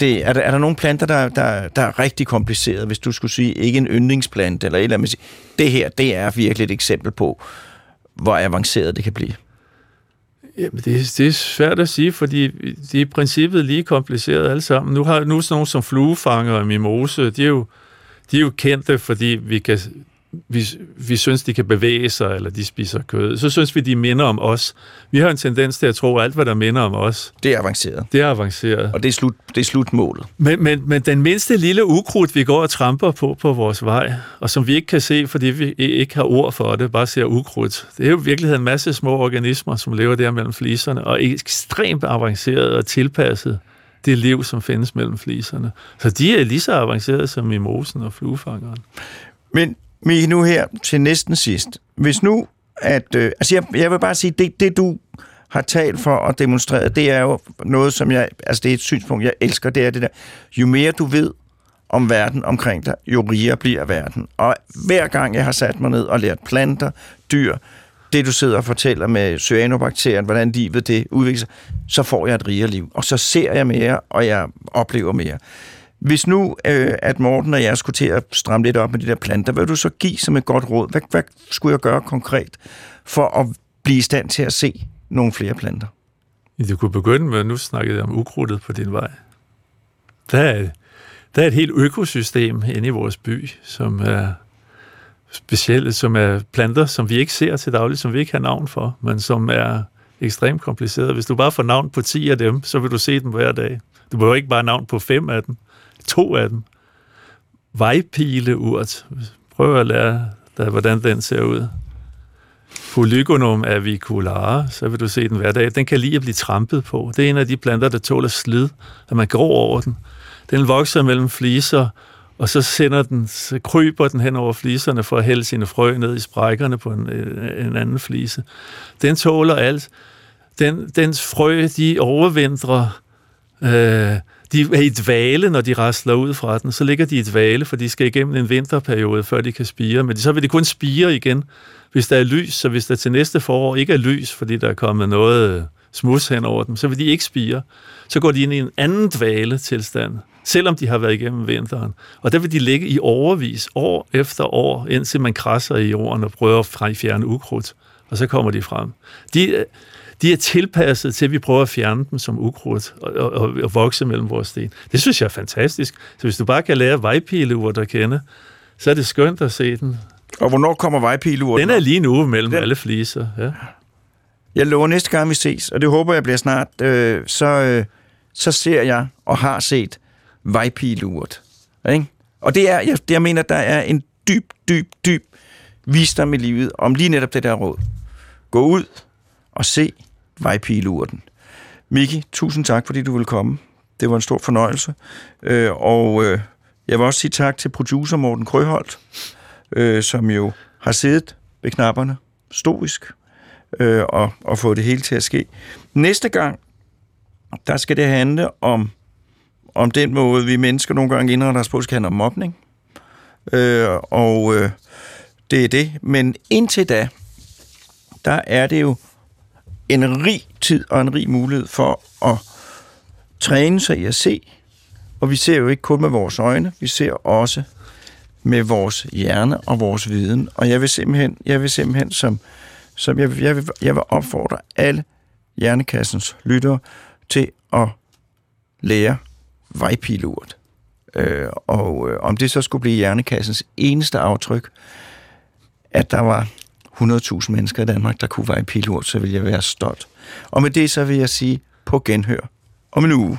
det, er, der, er der nogle planter, der, der, der er rigtig kompliceret, hvis du skulle sige, ikke en yndlingsplant, eller et eller andet, det her, det er virkelig et eksempel på, hvor avanceret det kan blive. Jamen, det, det er svært at sige, fordi de er i princippet lige kompliceret alle sammen. Nu har nu sådan nogle som fluefanger og mimose, de er jo, de er jo kendte, fordi vi kan vi, vi synes, de kan bevæge sig, eller de spiser kød, så synes vi, de minder om os. Vi har en tendens til at tro, at alt, hvad der minder om os... Det er avanceret. Det er avanceret. Og det er, slut, det er slutmålet. Men, men, men den mindste lille ukrudt, vi går og tramper på på vores vej, og som vi ikke kan se, fordi vi ikke har ord for det, bare ser ukrudt, det er jo i virkeligheden en masse små organismer, som lever der mellem fliserne, og er ekstremt avanceret og tilpasset det liv, som findes mellem fliserne. Så de er lige så avancerede som mimosen og fluefangeren. Men Mie, nu her til næsten sidst. Hvis nu, at... Øh, altså, jeg, jeg vil bare sige, det, det du har talt for og demonstreret, det er jo noget, som jeg... Altså, det er et synspunkt, jeg elsker, det er det der. Jo mere du ved om verden omkring dig, jo rigere bliver verden. Og hver gang jeg har sat mig ned og lært planter, dyr, det du sidder og fortæller med cyanobakterien, hvordan livet det udvikler sig, så får jeg et rigere liv. Og så ser jeg mere, og jeg oplever mere. Hvis nu, øh, at Morten og jeg skulle til at stramme lidt op med de der planter, hvad vil du så give som et godt råd? Hvad, hvad skulle jeg gøre konkret for at blive i stand til at se nogle flere planter? Du kunne begynde med, nu snakkede jeg om ukrudtet på din vej. Der er, der er et helt økosystem inde i vores by, som er specielle, som er planter, som vi ikke ser til daglig, som vi ikke har navn for, men som er ekstremt kompliceret. Hvis du bare får navn på 10 af dem, så vil du se dem hver dag. Du behøver ikke bare navn på fem af dem, to af dem. Vejpileurt. Prøv at lære dig, hvordan den ser ud. Polygonum aviculare, så vil du se den hver dag. Den kan lige at blive trampet på. Det er en af de planter, der tåler slid, at man går over den. Den vokser mellem fliser, og så sender den, så kryber den hen over fliserne for at hælde sine frø ned i sprækkerne på en, en anden flise. Den tåler alt. Den, dens frø, de overvintrer, øh, de er i dvale, når de rasler ud fra den. Så ligger de i dvale, for de skal igennem en vinterperiode, før de kan spire. Men så vil de kun spire igen, hvis der er lys. Så hvis der til næste forår ikke er lys, fordi der er kommet noget øh, smuds hen over dem, så vil de ikke spire. Så går de ind i en anden dvale tilstand, selvom de har været igennem vinteren. Og der vil de ligge i overvis, år efter år, indtil man krasser i jorden og prøver at fjerne ukrudt. Og så kommer de frem. De, øh, de er tilpasset til, at vi prøver at fjerne dem som ukrudt og, og, og, vokse mellem vores sten. Det synes jeg er fantastisk. Så hvis du bare kan lære vejpileurt at kende, så er det skønt at se den. Og hvornår kommer vejpileurten? Den er lige nu mellem den... alle fliser, ja. Jeg lover næste gang, vi ses, og det håber jeg bliver snart, øh, så, øh, så ser jeg og har set vejpilurt. Ikke? Og det er, jeg, jeg mener, der er en dyb, dyb, dyb visdom i livet om lige netop det der råd. Gå ud og se vejpilurten. Miki, tusind tak, fordi du ville komme. Det var en stor fornøjelse. Øh, og øh, jeg vil også sige tak til producer Morten Krøholt, øh, som jo har siddet ved knapperne stoisk øh, og, og fået det hele til at ske. Næste gang, der skal det handle om, om den måde, vi mennesker nogle gange indretter os på, skal handle om mobning. Øh, og øh, det er det. Men indtil da, der er det jo en rig tid og en rig mulighed for at træne sig i at se. Og vi ser jo ikke kun med vores øjne, vi ser også med vores hjerne og vores viden. Og jeg vil simpelthen, jeg vil simpelthen som, som jeg, jeg, vil, jeg vil opfordre alle hjernekassens lyttere til at lære vejpilurt. Øh, og øh, om det så skulle blive hjernekassens eneste aftryk, at der var 100.000 mennesker i Danmark, der kunne være pilot, så vil jeg være stolt. Og med det så vil jeg sige på genhør om en uge.